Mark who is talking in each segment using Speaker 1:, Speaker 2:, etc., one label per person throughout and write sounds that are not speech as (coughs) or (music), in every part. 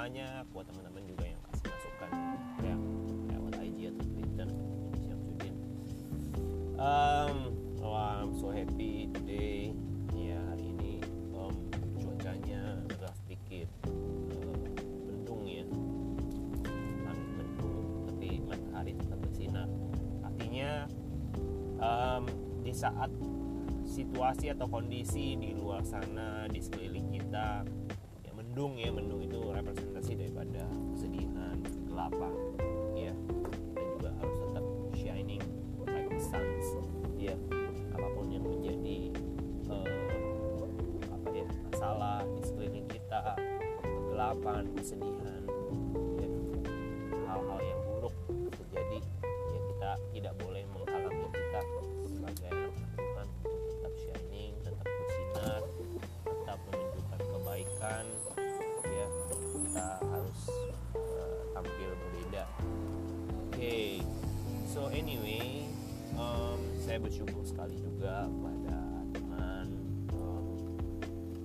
Speaker 1: banyak buat teman-teman juga yang kasih masukan ya lewat IG atau Twitter Indonesia Sudin um, oh, I'm so happy today. Ya hari ini um, cuacanya agak sedikit uh, ya. Langit mendung tapi matahari tetap bersinar. Artinya um, di saat situasi atau kondisi di luar sana di sekeliling kita ya mendung ya mendung kegelapan ya dan juga harus tetap shining like the suns. Ya apa pun yang menjadi uh, apa ya masalah di sekeliling kita kegelapan kesedihan anyway um, saya bersyukur sekali juga pada teman um,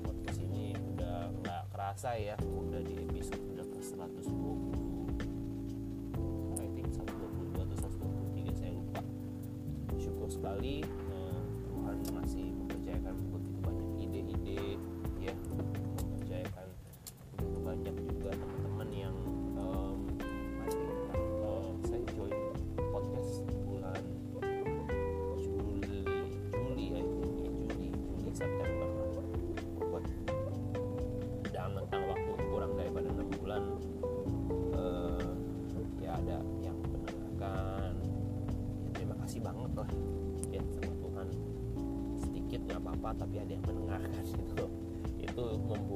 Speaker 1: podcast ini udah nggak kerasa ya udah di episode udah ke 120 I think 122 atau 123 saya lupa. Syukur sekali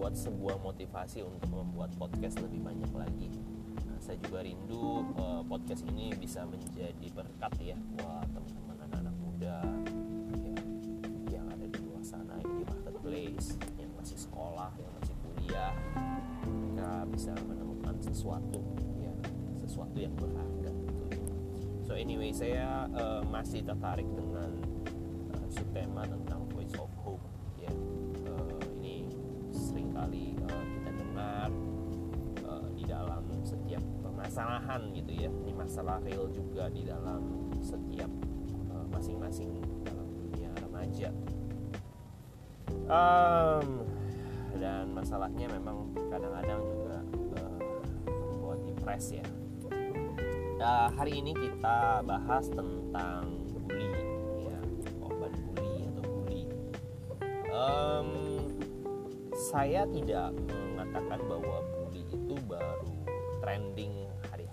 Speaker 1: membuat sebuah motivasi untuk membuat podcast lebih banyak lagi nah, saya juga rindu eh, podcast ini bisa menjadi berkat ya buat teman-teman anak-anak muda ya, yang ada di luar sana yang di marketplace yang masih sekolah yang masih kuliah mereka bisa menemukan sesuatu ya sesuatu yang berharga gitu ya. so anyway saya uh, masih tertarik dengan uh, subtema tentang permasalahan gitu ya ini masalah real juga di dalam setiap uh, masing-masing dalam dunia remaja. Um, dan masalahnya memang kadang-kadang juga uh, membuat depres ya. Nah, hari ini kita bahas tentang bully ya korban bully atau bully. Em, saya tidak mengatakan bahwa bully itu baru trending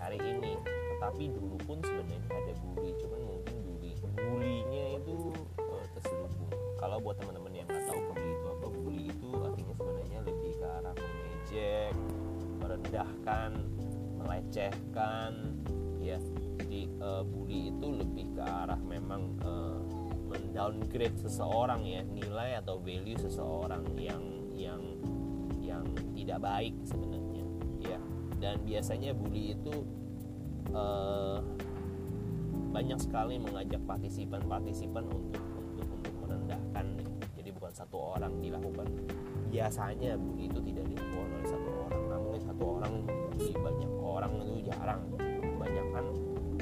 Speaker 1: hari-hari ini. Tetapi dulu pun sebenarnya ada bully cuman mungkin bully bullynya itu eh, terselubung. Kalau buat teman-teman yang nggak tahu bully itu apa bully itu artinya sebenarnya lebih ke arah mengejek merendahkan melecehkan ya. Jadi eh, bully itu lebih ke arah memang eh, mendowngrade seseorang ya nilai atau value seseorang yang yang yang tidak baik sebenarnya ya. Dan biasanya bully itu eh, banyak sekali mengajak partisipan-partisipan untuk untuk untuk merendahkan jadi bukan satu orang dilakukan. Biasanya bully itu tidak dilakukan oleh satu orang. Namun satu orang membuli banyak orang itu jarang. Kebanyakan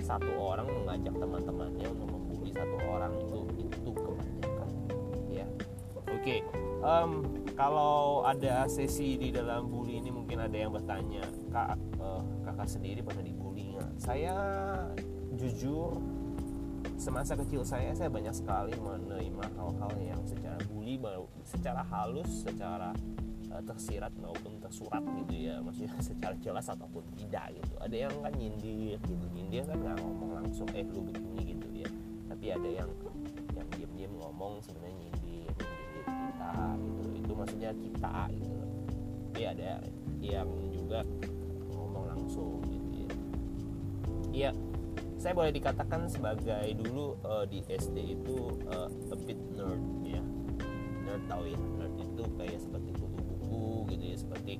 Speaker 1: satu orang mengajak teman-temannya untuk membuli satu orang itu itu kebanyakan ya. Oke em, kalau ada sesi di dalam bully ini mungkin ada yang bertanya. Kak eh, kakak sendiri pernah dibully nggak saya jujur semasa kecil saya saya banyak sekali menerima hal-hal yang secara bully secara halus secara eh, tersirat maupun tersurat gitu ya. Maksudnya (laughs) secara jelas ataupun tidak gitu. Ada yang kan nyindir gitu. Nyindir kan nggak ngomong langsung eh lu begini gitu ya. Tapi ada yang yang diam-diam ngomong sebenarnya nyindir nyindir kita gitu. Itu maksudnya kita gitu. Tapi ada yang juga ngomong langsung gitu iya. Saya boleh dikatakan sebagai dulu eh, di SD itu eh, a bit nerd ya. Nerd tahu ya nerd itu kayak seperti kutu buku gitu ya seperti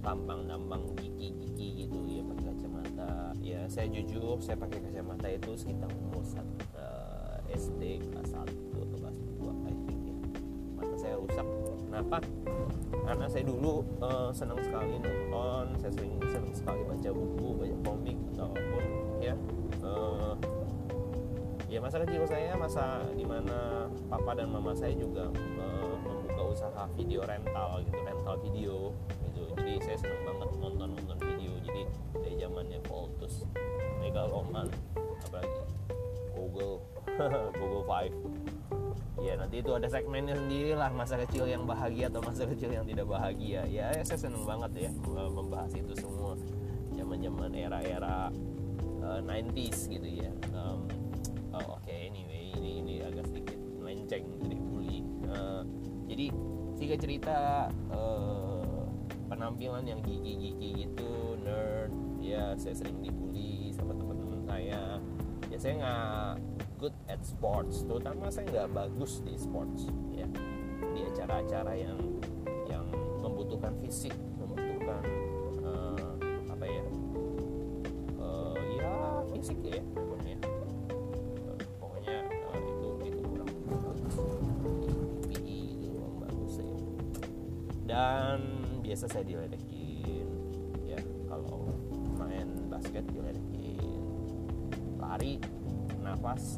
Speaker 1: tambang-tambang gigi-gigi gitu ya pakai kacamata. Ya saya jujur saya pakai kacamata itu sekitar umur sat- eh, SD kelas 1 atau kelas 2 I think ya. Mata saya rusak. Kenapa karena saya dulu uh, senang sekali nonton saya sering senang sekali baca buku baca komik ataupun ya. Uh, ya masa kecil saya masa di mana papa dan mama saya juga uh, membuka usaha video rental gitu rental video gitu. Jadi saya senang banget nonton nonton video. Jadi dari zamannya Voltus Megaloman apalagi Google (laughs) Google Five nanti itu ada segmennya sendiri lah masa kecil yang bahagia atau masa kecil yang tidak bahagia. Ya, ya saya seneng banget ya membahas itu semua. Zaman zaman era-era uh, 90s gitu ya. Um, oh, oke okay, anyway ini ini agak sedikit melenceng jadi bully. Uh, jadi tiga cerita uh, penampilan yang gigi-gigi gitu nerd ya saya sering dibully sama teman-teman saya. Ya saya nggak good at sports terutama saya nggak bagus di sports ya. Di acara-acara yang yang membutuhkan fisik membutuhkan uh, apa ya uh, ya fisik ya pokoknya. Uh, pokoknya uh, itu itu kurang PE itu kurang bagus ya. Dan biasa saya diledekin ya. Kalau main basket diledekin. Lari nafas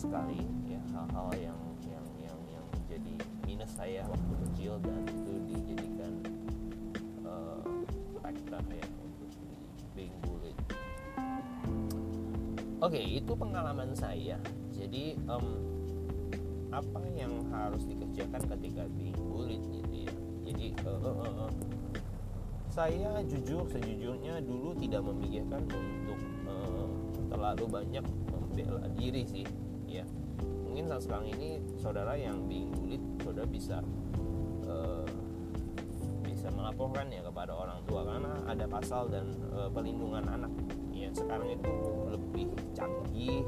Speaker 1: sekali ya hal-hal yang yang yang yang jadi minus saya waktu kecil dan itu dijadikan uh, faktor ya untuk being bullied. Oke okay, itu pengalaman saya. Jadi um, apa yang harus dikerjakan ketika being bullied gitu ya? Jadi uh, uh, uh, uh, saya jujur sejujurnya dulu tidak memikirkan untuk uh, terlalu banyak membela diri sih ya mungkin saat sekarang ini saudara yang being bullied saudara bisa uh, bisa melaporkan ya kepada orang tua. Karena ada pasal dan uh, pelindungan anak. Ya sekarang itu lebih canggih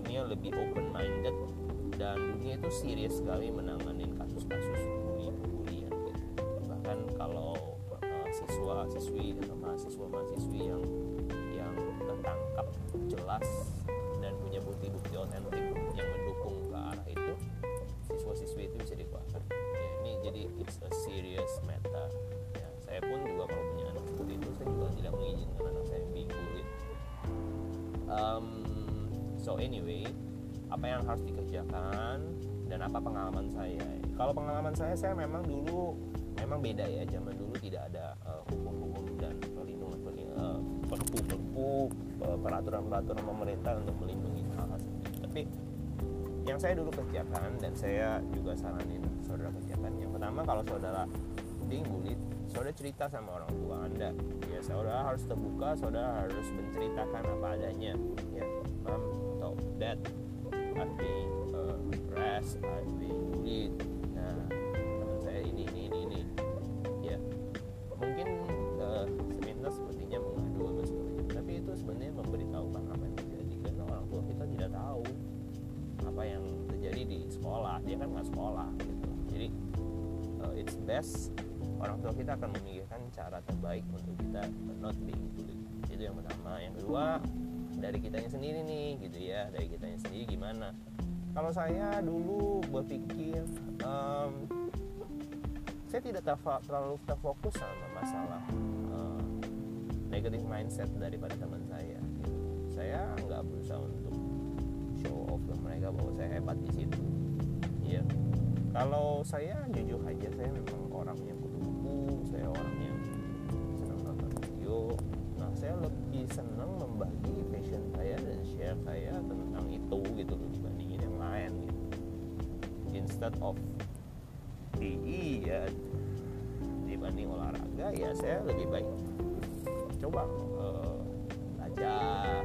Speaker 1: dunia lebih open minded dan dunia itu serius sekali menangani kasus-kasus bully-bullyan gitu. bahkan kalau siswa siswi atau mahasiswa mahasiswi yang yang tertangkap jelas bukti-bukti otentik yang mendukung ke arah itu siswa siswi itu bisa dikeluarkan. Ya, ini jadi it's a serious matter. Ya, saya pun juga kalau punya anak seperti itu saya juga tidak mengizinkan anak saya bullied um, so anyway apa yang harus dikerjakan dan apa pengalaman saya? Kalau pengalaman saya saya memang dulu memang beda ya zaman dulu tidak ada uh, hukum-hukum dan perlindungan uh, perpu-perpu uh, peraturan-peraturan pemerintah untuk melindungi hal-hal tapi yang saya dulu kerjakan dan saya juga saranin saudara kerjakan yang pertama kalau saudara bullied saudara cerita sama orang tua anda. Ya saudara harus terbuka saudara harus menceritakan apa adanya. Ya mom atau dad I've been uh, harassed I've been bullied memikirkan cara terbaik untuk kita not being bullied itu yang pertama. Yang kedua dari kitanya sendiri nih gitu ya. Dari kitanya sendiri gimana? Kalau saya dulu berpikir um, saya tidak terlalu terfokus sama masalah uh, negative mindset daripada teman saya. Gitu. saya nggak berusaha untuk show off ke mereka bahwa saya hebat di situ. Ya kalau saya jujur aja saya memang orang yang kutu buku saya orang yang senang nonton video. Nah saya lebih senang membagi passion saya dan share saya tentang itu gitu loh dibandingin yang lain gitu. Instead of PE ya dibanding olahraga ya saya lebih baik coba uh, belajar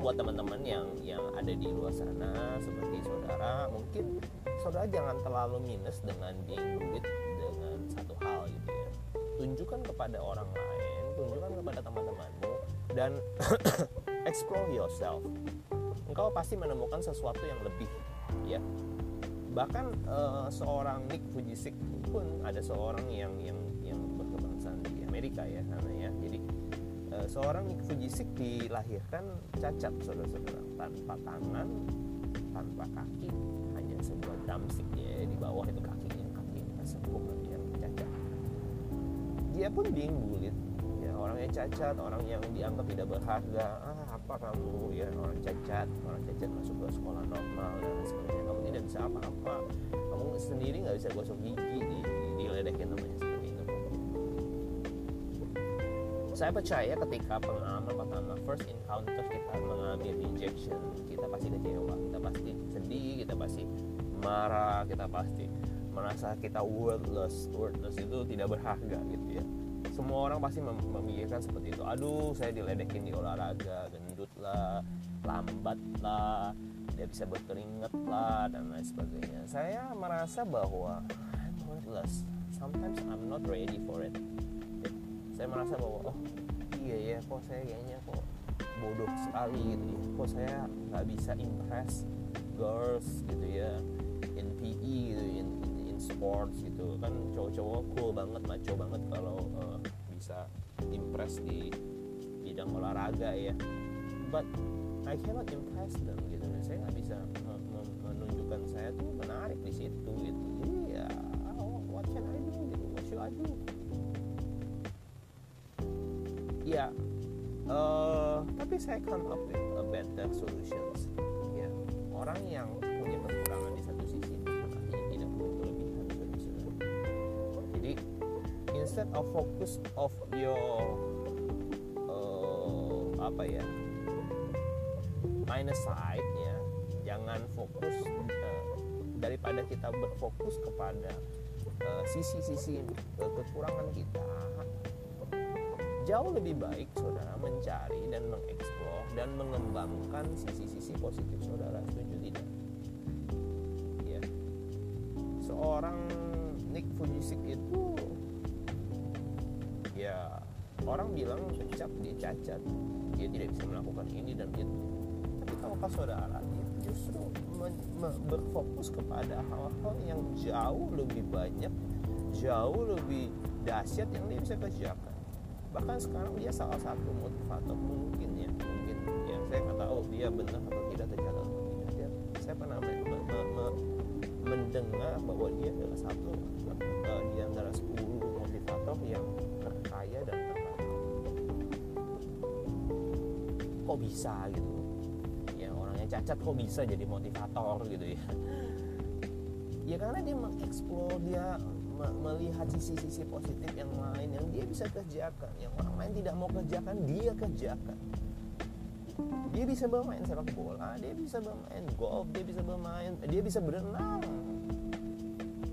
Speaker 1: buat teman-teman yang yang ada di luar sana seperti saudara mungkin saudara jangan terlalu minus dengan being bullied dengan satu hal gitu ya. Tunjukkan kepada orang lain tunjukkan kepada teman-temanmu dan (coughs) explore yourself. Engkau pasti menemukan sesuatu yang lebih ya. Bahkan uh, seorang Nick Fujisik pun ada seorang yang yang yang berkebangsaan di Amerika ya jadi seorang Nick Fujisik dilahirkan cacat saudara-saudara tanpa tangan tanpa kaki. Hanya sebuah drumstick ya di bawah itu kakinya kaki tersebut yang cacat. Dia pun being bullied ya orang yang cacat orang yang dianggap tidak berharga. Ah apa kamu? Ya orang cacat orang cacat masuk ke sekolah normal dan sebagainya. Kamu tidak bisa apa-apa. Kamu sendiri nggak bisa gosok gigi di, di, diledekin namanya saya percaya ketika pengalaman pertama first encounter kita mengambil injection kita pasti kecewa kita pasti sedih kita pasti marah kita pasti merasa kita worthless worthless itu tidak berharga gitu ya. Semua orang pasti mem memikirkan seperti itu. Aduh saya diledekin di olahraga gendut lah lambat lah tidak bisa berkeringat lah dan lain sebagainya. Saya merasa bahwa I'm worthless. Sometimes I'm not ready for it saya merasa bahwa oh iya ya kok saya kayaknya kok bodoh sekali gitu ya. Kok saya nggak bisa impress girls gitu ya in PE gitu in, in, in sports gitu. Kan cowok-cowok cool banget maco banget kalau uh, bisa impress di bidang olahraga ya. But I cannot impress them gitu. Saya nggak bisa menunjukkan saya tuh menarik di situ gitu. Jadi ya what can I do gitu? What should I do ya uh, tapi saya come up with a better solutions ya orang yang punya kekurangan di satu sisi artinya tidak punya kelebihan jadi instead of focus of your uh, apa ya minus side ya jangan fokus uh, daripada kita berfokus kepada sisi-sisi uh, uh, kekurangan kita jauh lebih baik saudara mencari dan mengeksplor dan mengembangkan sisi-sisi positif saudara setuju tidak? Ya seorang Nick Fujisik itu ya orang bilang kecap dia cacat. Dia tidak bisa melakukan ini dan itu. Tapi tahukah saudara dia justru berfokus kepada hal-hal yang jauh lebih banyak jauh lebih dahsyat yang dia bisa kerjakan bahkan sekarang dia salah satu motivator mungkin ya mungkin ya. Saya nggak tahu dia benar atau tidak tercatat atau tidak dia, saya pernah me, me, me, mendengar bahwa dia adalah satu uh, di antara 10 motivator yang terkaya dan terkenal kok bisa gitu? Ya orangnya cacat kok bisa jadi motivator gitu ya? Ya karena dia mengeksplor dia melihat sisi-sisi positif yang lain yang dia bisa kerjakan yang orang lain tidak mau kerjakan dia kerjakan. Dia bisa bermain sepak bola dia bisa bermain golf dia bisa bermain dia bisa berenang.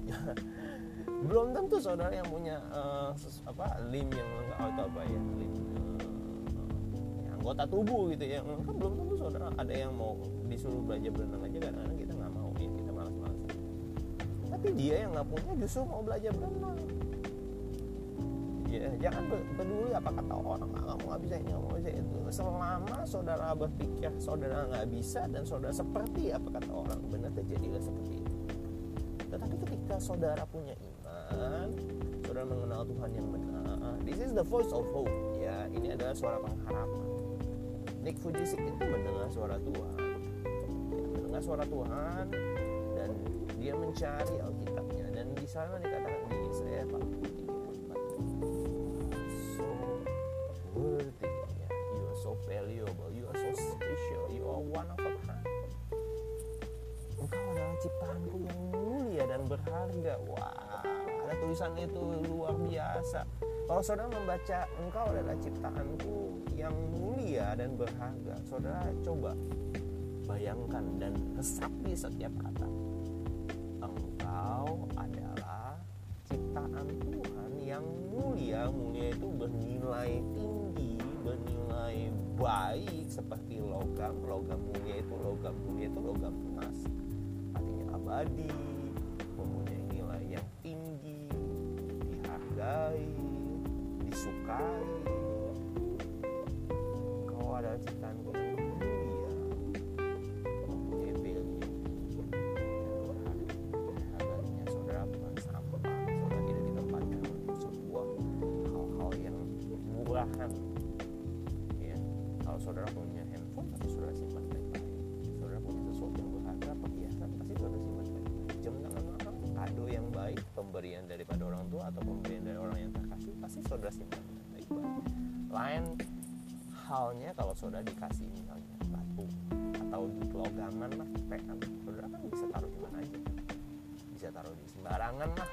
Speaker 1: (laughs) Belum tentu saudara yang punya uh, apa lim yang lengkap atau apa ya lim uh, anggota tubuh gitu ya kan belum tentu saudara ada yang mau disuruh belajar berenang aja kadang-kadang tapi dia yang nggak punya justru mau belajar berenang. Ya jangan peduli apa kata orang. Ah, kamu nggak bisa ini kamu bisa itu. Selama saudara berpikir saudara nggak bisa dan saudara seperti apa kata orang benar terjadilah seperti itu. Tetapi ketika saudara punya iman saudara mengenal Tuhan yang benar this is the voice of hope. Ya ini adalah suara pengharapan. Nick Fujisik itu mendengar suara Tuhan. Ya, mendengar suara Tuhan dia mencari Alkitabnya. Dan di sana dikatakan di saya Pak. Worthy. Ya. you are so valuable. You are so special. You are one of a kind engkau adalah ciptaanku yang mulia dan berharga. Wah ada tulisan itu luar biasa. Kalau saudara membaca engkau adalah ciptaanku yang mulia dan berharga saudara coba bayangkan dan resapi setiap kata ciptaan Tuhan yang mulia mulia itu bernilai tinggi bernilai baik seperti logam. Logam mulia itu logam mulia itu logam emas. Artinya abadi mempunyai nilai yang tinggi dihargai disukai paham ya kalau saudara punya handphone pasti saudara simpan baik-baik saudara punya sesuatu yang berharga perhiasan pasti saudara simpan baik-baik. Jam tangan mahal kado yang baik pemberian daripada orang tua atau pemberian dari orang yang terkasih pasti saudara simpan baik-baik. Lain halnya kalau saudara dikasih misalnya batu atau logaman lah pekan saudara kan bisa taruh di mana aja. Bisa taruh di sembarangan lah.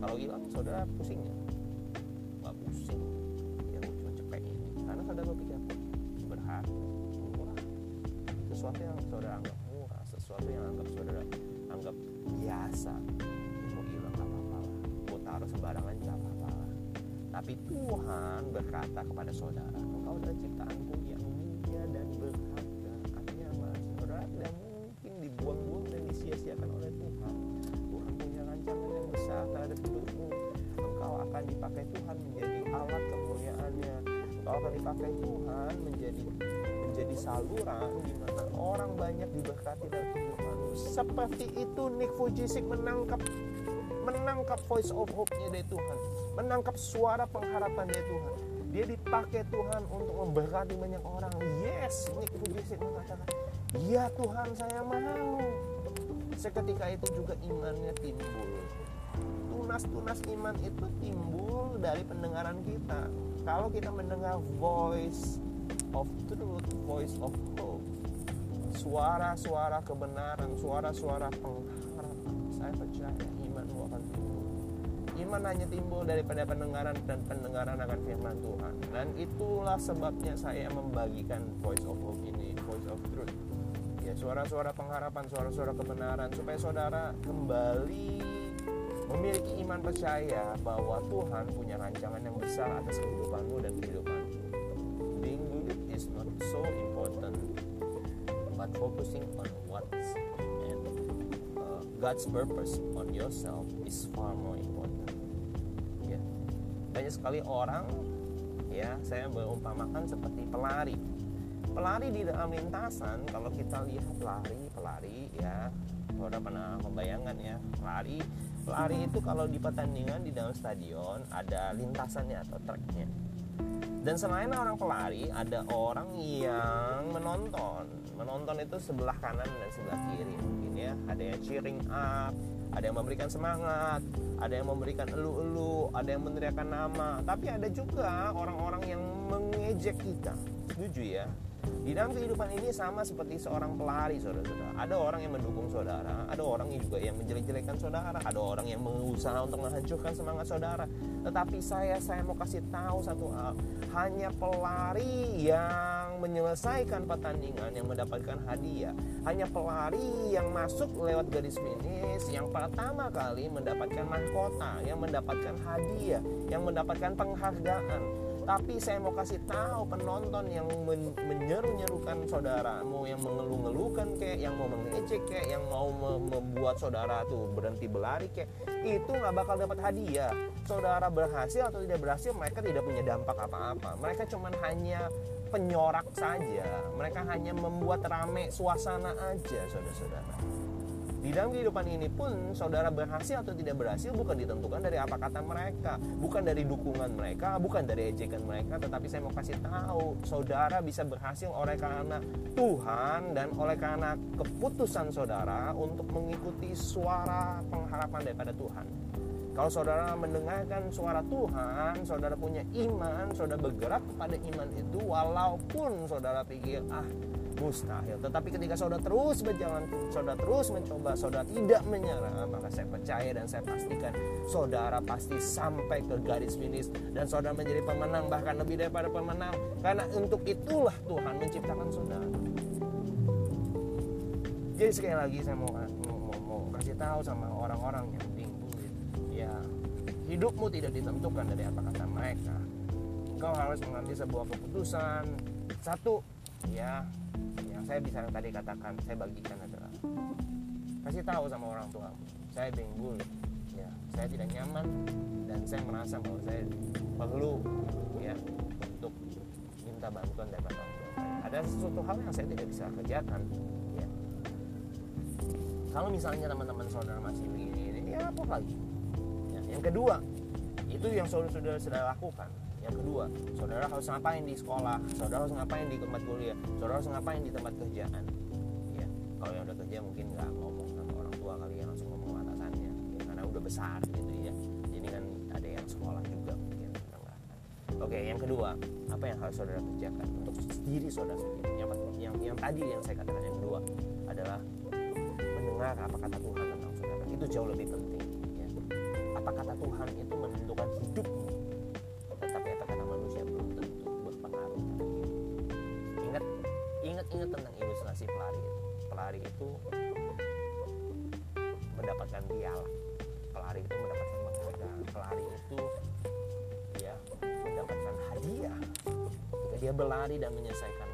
Speaker 1: Kalau hilang saudara pusing. Kepada saudara. Engkau adalah ciptaanku yang mulia dan berharga artinya apa saudara tidak mungkin dibuang-buang dan disia-siakan oleh Tuhan. Tuhan punya rancangan yang besar terhadap hidupmu. Engkau akan dipakai Tuhan menjadi alat kemuliaannya. Engkau akan dipakai Tuhan menjadi menjadi saluran di mana orang banyak diberkati dalam kehidupanmu seperti itu Nick Fujisik menangkap menangkap voice of hope-nya dari Tuhan. Menangkap suara pengharapan dari Tuhan dia dipakai Tuhan untuk memberkati banyak orang. Yes Nick Fujisik mengatakan ya Tuhan saya mau seketika itu juga imannya timbul. Tunas-tunas iman itu timbul dari pendengaran kita. Kalau kita mendengar voice of truth voice of hope suara-suara kebenaran suara-suara pengharapan saya percaya iman hanya timbul daripada pendengaran dan pendengaran akan firman Tuhan. Dan itulah sebabnya saya membagikan voice of hope ini voice of truth. Ya suara-suara pengharapan suara-suara kebenaran supaya saudara kembali memiliki iman percaya bahwa Tuhan punya rancangan yang besar atas kehidupanmu dan kehidupanmu being good is not so important but focusing on what's and uh, God's purpose on yourself is far more important banyak sekali orang ya saya berumpamakan seperti pelari. Pelari di dalam lintasan kalau kita lihat pelari pelari ya saudara pernah membayangkan ya pelari pelari itu kalau di pertandingan di dalam stadion ada lintasannya atau tracknya dan selain orang pelari ada orang yang menonton. Menonton itu sebelah kanan dan sebelah kiri mungkin ya. Ada yang cheering up ada yang memberikan semangat ada yang memberikan elu-elu ada yang meneriakan nama. Tapi ada juga orang-orang yang mengejek kita. Setuju ya? Di dalam kehidupan ini sama seperti seorang pelari saudara-saudara. Ada orang yang mendukung saudara ada orang yang juga yang menjelek-jelekan saudara ada orang yang berusaha untuk menghancurkan semangat saudara. Tetapi saya saya mau kasih tahu satu hal. Hanya pelari yang menyelesaikan pertandingan yang mendapatkan hadiah. Hanya pelari yang masuk lewat garis finish yang pertama kali mendapatkan mahkota yang mendapatkan hadiah yang mendapatkan penghargaan. Tapi saya mau kasih tahu penonton yang men menyeru-nyerukan saudara mau yang mengeluh-ngeluhkan kayak yang mau mengejek kayak yang mau membuat saudara tuh berhenti berlari kayak itu nggak bakal dapat hadiah. Saudara berhasil atau tidak berhasil mereka tidak punya dampak apa-apa. Mereka cuman hanya penyorak saja mereka hanya membuat rame suasana aja saudara-saudara di dalam kehidupan ini pun saudara berhasil atau tidak berhasil bukan ditentukan dari apa kata mereka, bukan dari dukungan mereka, bukan dari ejekan mereka, tetapi saya mau kasih tahu, saudara bisa berhasil oleh karena Tuhan dan oleh karena keputusan saudara untuk mengikuti suara pengharapan daripada Tuhan. Kalau saudara mendengarkan suara Tuhan, saudara punya iman, saudara bergerak kepada iman itu walaupun saudara pikir ah mustahil. Tetapi ketika saudara terus berjalan, saudara terus mencoba, saudara tidak menyerah, maka saya percaya dan saya pastikan saudara pasti sampai ke garis finish dan saudara menjadi pemenang bahkan lebih daripada pemenang. Karena untuk itulah Tuhan menciptakan saudara. Jadi sekali lagi saya mau mau, mau, mau kasih tahu sama orang-orang yang ya hidupmu tidak ditentukan dari apa kata mereka. Engkau harus mengambil sebuah keputusan. Satu ya yang saya bisa tadi katakan saya bagikan adalah kasih tahu sama orang tua saya bingung ya saya tidak nyaman dan saya merasa bahwa saya perlu ya untuk minta bantuan dari orang tua ada sesuatu hal yang saya tidak bisa kerjakan ya. Kalau misalnya teman-teman saudara masih begini ini ya apa lagi? Ya, yang kedua itu yang saudara-saudara sudah lakukan. Yang kedua saudara harus ngapain di sekolah? Saudara harus ngapain di tempat kuliah? Saudara harus ngapain di tempat kerjaan? Ya kalau yang udah kerja mungkin nggak ngomong sama orang tua kali ya langsung ngomong atasannya. Ya, karena udah besar gitu ya. Jadi kan ada yang sekolah juga mungkin oke yang kedua apa yang harus saudara kerjakan untuk diri saudara sendiri? Yang, yang yang tadi yang saya katakan yang kedua adalah mendengar apa kata Tuhan tentang saudara. Itu jauh lebih penting ya. apa kata Tuhan itu menentukan hidupmu tetapi apa kata manusia belum tentu berpengaruh ingat ingat ingat tentang ilustrasi pelari pelari itu mendapatkan piala. Pelari itu mendapatkan penghargaan pelari itu ya mendapatkan hadiah. Ketika dia berlari dan menyelesaikan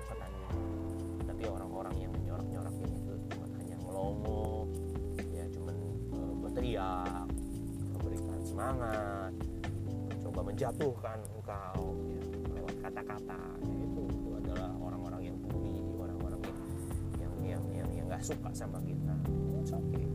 Speaker 1: coba menjatuhkan engkau ya, lewat kata-kata. Ya, itu itu adalah orang-orang yang bully orang-orang yang yang yang yang nggak suka sama kita. It's okay.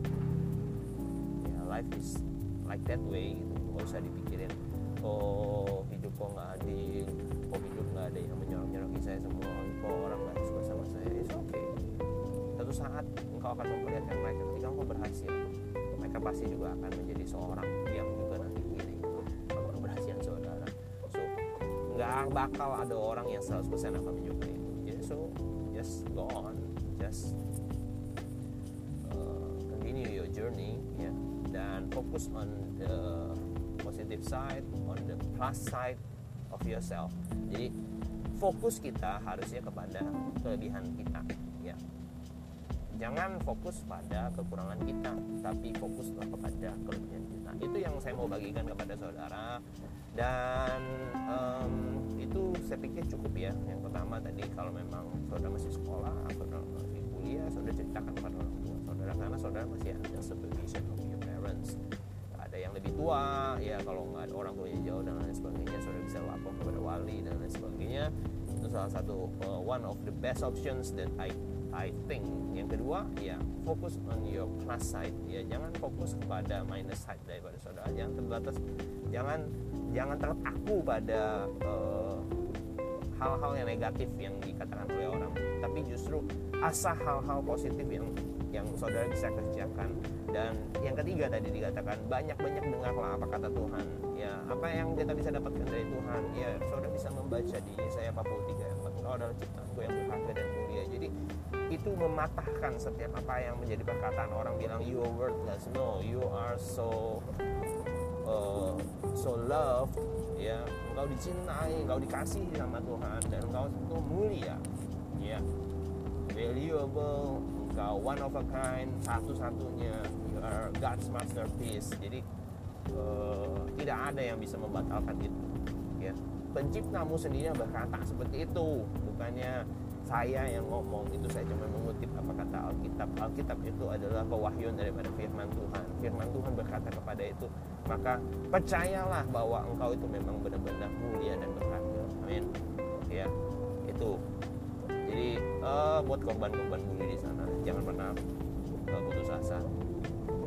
Speaker 1: Life is like that way gitu. Nggak usah dipikirin oh hidup kok nggak adil kok hidup nggak ada yang menyorong-nyorongin saya semua kok orang nggak suka sama saya. It's okay. Satu saat engkau akan memperlihatkan mereka ketika engkau berhasil mereka pasti juga akan menjadi seorang yang bakal ada orang yang 100% akan menyukai itu jadi so just go on just uh, continue your journey ya yeah dan fokus on the positive side, on the plus side of yourself. Jadi fokus kita harusnya kepada kelebihan kita, ya. Jangan fokus pada kekurangan kita, tapi fokuslah kepada kelebihan kita. Itu yang saya mau bagikan kepada saudara. Dan um, itu saya pikir cukup ya. Yang pertama tadi kalau memang saudara masih sekolah, saudara masih kuliah, saudara ceritakan kepada orang tua saudara karena saudara masih ada supervision of your parents ada yang lebih tua ya kalau nggak ada orang tuanya jauh dan lain sebagainya saudara bisa lapor kepada wali dan lain sebagainya itu salah satu uh, one of the best options that I I think. Yang kedua ya fokus on your plus side. Ya jangan fokus kepada minus side daripada saudara. Jangan terbatas. Jangan jangan terpaku pada uh, hal-hal yang negatif yang dikatakan oleh orang. Tapi justru asah hal-hal positif yang yang saudara bisa kerjakan. Dan yang ketiga tadi dikatakan banyak-banyak dengarlah apa kata Tuhan. Ya apa yang kita bisa dapatkan dari Tuhan? Ya saudara bisa membaca di Yesaya 43 yang engkau adalah ciptaanku yang berharga dan mulia. Jadi itu mematahkan setiap apa yang menjadi perkataan orang bilang you are worthless. No you are so uh, so loved ya. Engkau dicintai engkau dikasihi sama Tuhan dan engkau itu mulia ya. Valuable engkau one of a kind satu-satunya. You are God's masterpiece. Jadi uh, tidak ada yang bisa membatalkan itu ya. Penciptamu sendiri yang berkata seperti itu bukannya saya yang ngomong itu saya cuma mengutip apa kata Alkitab. Alkitab itu adalah pewahyuan daripada firman Tuhan. Firman Tuhan berkata kepada itu maka percayalah bahwa engkau itu memang benar-benar mulia dan berharga amin. Ya itu. Jadi uh, buat korban-korban bully di sana jangan pernah uh, putus asa.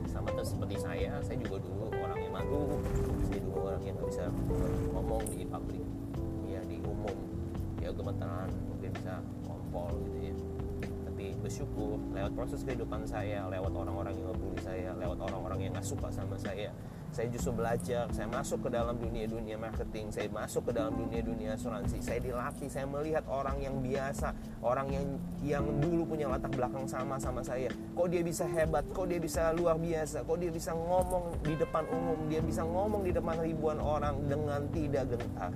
Speaker 1: Sama seperti saya saya juga dulu orang yang malu. Saya juga orang yang nggak bisa ngomong di publik. Ya di umum. Ya gemeteran mungkin bisa gitu ya. Tapi bersyukur lewat proses kehidupan saya lewat orang-orang yang ngebully saya lewat orang-orang yang nggak suka sama saya saya justru belajar saya masuk ke dalam dunia dunia marketing saya masuk ke dalam dunia dunia asuransi saya dilatih saya melihat orang yang biasa orang yang yang dulu punya latar belakang sama sama saya. Kok dia bisa hebat kok dia bisa luar biasa kok dia bisa ngomong di depan umum dia bisa ngomong di depan ribuan orang dengan tidak gentar.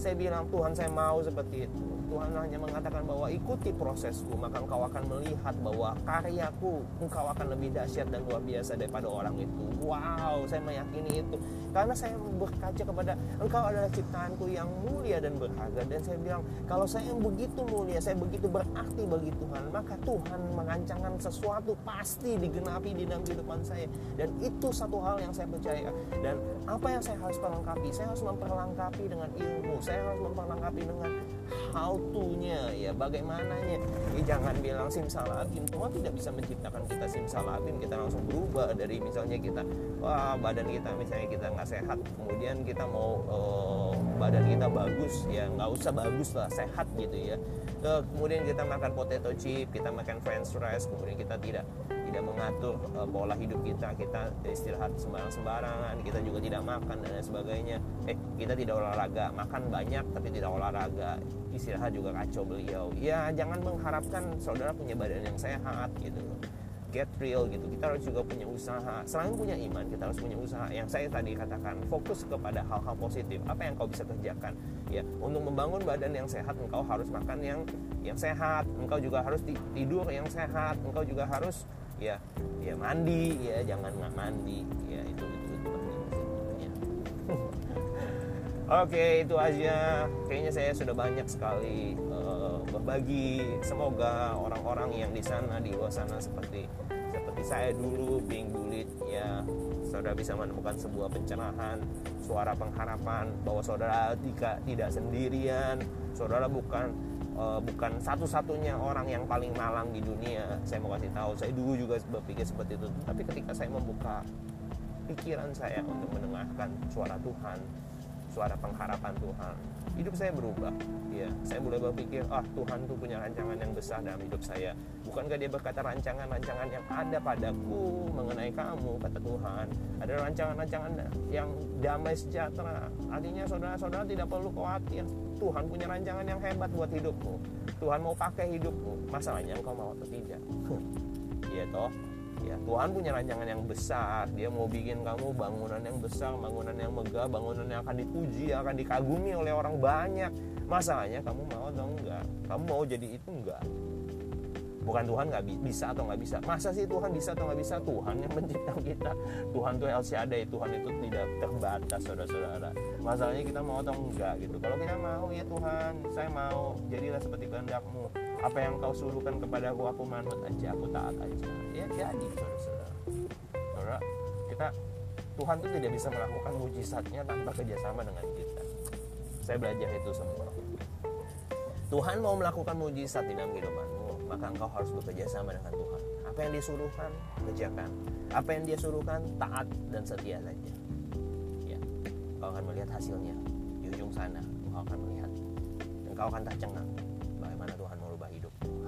Speaker 1: Saya bilang Tuhan saya mau seperti itu Tuhan hanya mengatakan bahwa ikuti prosesku maka engkau akan melihat bahwa karyaku engkau akan lebih dahsyat dan luar biasa daripada orang itu. Wow saya meyakini itu. Karena saya berkaca kepada engkau adalah ciptaanku yang mulia dan berharga. Dan saya bilang kalau saya yang begitu mulia saya begitu berarti bagi Tuhan maka Tuhan mengancangkan sesuatu pasti digenapi di dalam kehidupan saya. Dan itu satu hal yang saya percaya. Dan apa yang saya harus perlengkapi? Saya harus memperlengkapi dengan ilmu. Saya harus memperlengkapi dengan how to-nya ya bagaimananya. Ya, jangan bilang simsalabim. Tuhan tidak bisa menciptakan kita simsalabim. Kita langsung berubah dari misalnya kita wah badan kita misalnya kita nggak sehat kemudian kita mau uh, badan kita bagus ya nggak usah bagus lah sehat gitu ya. Uh, kemudian kita makan potato chip kita makan french fries kemudian kita tidak tidak mengatur uh, pola hidup kita kita istirahat sembarang sembarangan kita juga tidak makan dan lain sebagainya. Eh kita tidak olahraga makan banyak tapi tidak olahraga istirahat juga kacau beliau. Ya jangan mengharapkan saudara punya badan yang sehat gitu. Get real gitu kita harus juga punya usaha. Selain punya iman kita harus punya usaha. Yang saya tadi katakan fokus kepada hal-hal positif. Apa yang kau bisa kerjakan? Ya untuk membangun badan yang sehat engkau harus makan yang yang sehat. Engkau juga harus tidur yang sehat. Engkau juga harus ya ya mandi ya jangan nggak mandi. Ya itu itu itu penting. (laughs) Oke itu aja. Kayaknya saya sudah banyak sekali uh, berbagi. Semoga orang-orang yang di sana di luar sana seperti seperti saya dulu being bullied ya saudara bisa menemukan sebuah pencerahan suara pengharapan bahwa saudara tidak tidak sendirian saudara bukan uh, bukan satu-satunya orang yang paling malang di dunia. Saya mau kasih tahu saya dulu juga berpikir seperti itu. Tapi ketika saya membuka pikiran saya untuk mendengarkan suara Tuhan suara pengharapan Tuhan. Hidup saya berubah ya saya mulai berpikir ah Tuhan tuh punya rancangan yang besar dalam hidup saya. Bukankah dia berkata rancangan-rancangan yang ada padaku mengenai kamu kata Tuhan. Ada rancangan-rancangan yang damai sejahtera. Artinya saudara-saudara tidak perlu khawatir. Tuhan punya rancangan yang hebat buat hidupmu. Tuhan mau pakai hidupmu. Masalahnya engkau mau atau tidak? Ya toh ya. Tuhan punya rancangan yang besar. Dia mau bikin kamu bangunan yang besar bangunan yang megah bangunan yang akan dipuji akan dikagumi oleh orang banyak. Masalahnya kamu mau atau enggak? Kamu mau jadi itu enggak? Bukan Tuhan nggak bisa atau nggak bisa. Masa sih Tuhan bisa atau nggak bisa? Tuhan yang (laughs) menciptakan kita. Tuhan tuh El Shaddai Tuhan itu tidak terbatas saudara-saudara. Masalahnya kita mau atau enggak gitu. Kalau kita mau ya Tuhan saya mau. Jadilah seperti kehendakmu apa yang kau suruhkan kepada aku manut aja aku taat aja. Ya jadi saudara-saudara saudara kita Tuhan tuh tidak bisa melakukan mujizatnya tanpa kerjasama dengan kita. Saya belajar itu semua. Tuhan mau melakukan mujizat di dalam kehidupanmu maka engkau harus bekerja sama dengan Tuhan. Apa yang disuruhkan kerjakan. Apa yang dia suruhkan taat dan setia saja. Ya engkau akan melihat hasilnya di ujung sana. Engkau akan melihat. Akan tercengang bagaimana Tuhan merubah hidup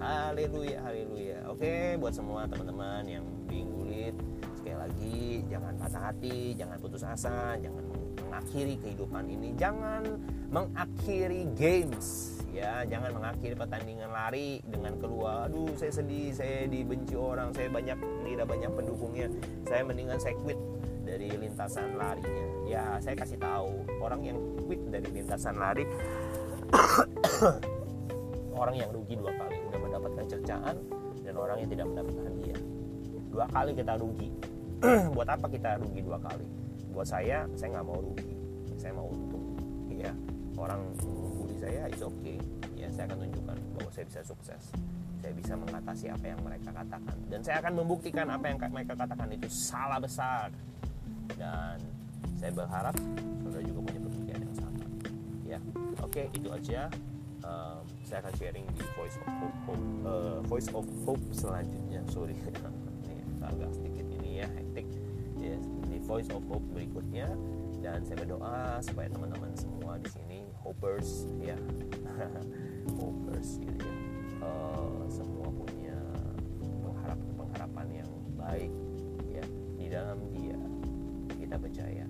Speaker 1: haleluya haleluya. Oke buat semua teman-teman yang bingung sekali lagi jangan patah hati jangan putus asa jangan mengakhiri kehidupan ini. Jangan mengakhiri games ya. Jangan mengakhiri pertandingan lari dengan keluar aduh saya sedih saya dibenci orang saya banyak tidak banyak pendukungnya. Saya mendingan saya quit dari lintasan larinya. Ya saya kasih tahu orang yang quit dari lintasan lari (coughs) orang yang rugi dua kali mendapatkan cercaan dan orang yang tidak mendapatkan hadiah dua kali kita rugi. (clears throat) Buat apa kita rugi dua kali? Buat saya saya nggak mau rugi. Saya mau untung. Ya orang saya itu oke okay. ya saya akan tunjukkan bahwa saya bisa sukses. Saya bisa mengatasi apa yang mereka katakan. Dan saya akan membuktikan apa yang mereka katakan. Itu salah besar. Dan saya berharap saudara juga punya pemikiran yang sama. Ya oke okay, itu aja. Um, saya akan sharing di voice of hope, hope uh, voice of hope selanjutnya. Sorry (laughs) ini agak sedikit ini ya hektik. Ya di voice of hope berikutnya. Dan saya berdoa supaya teman-teman semua di sini hopers ya (laughs) hopers gitu ya uh, semua punya pengharapan pengharapan yang baik ya di dalam dia. Kita percaya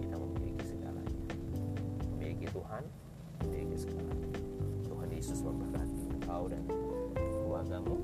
Speaker 1: kita memiliki segalanya. Memiliki Tuhan memiliki segalanya Yesus memberkati engkau dan keluargamu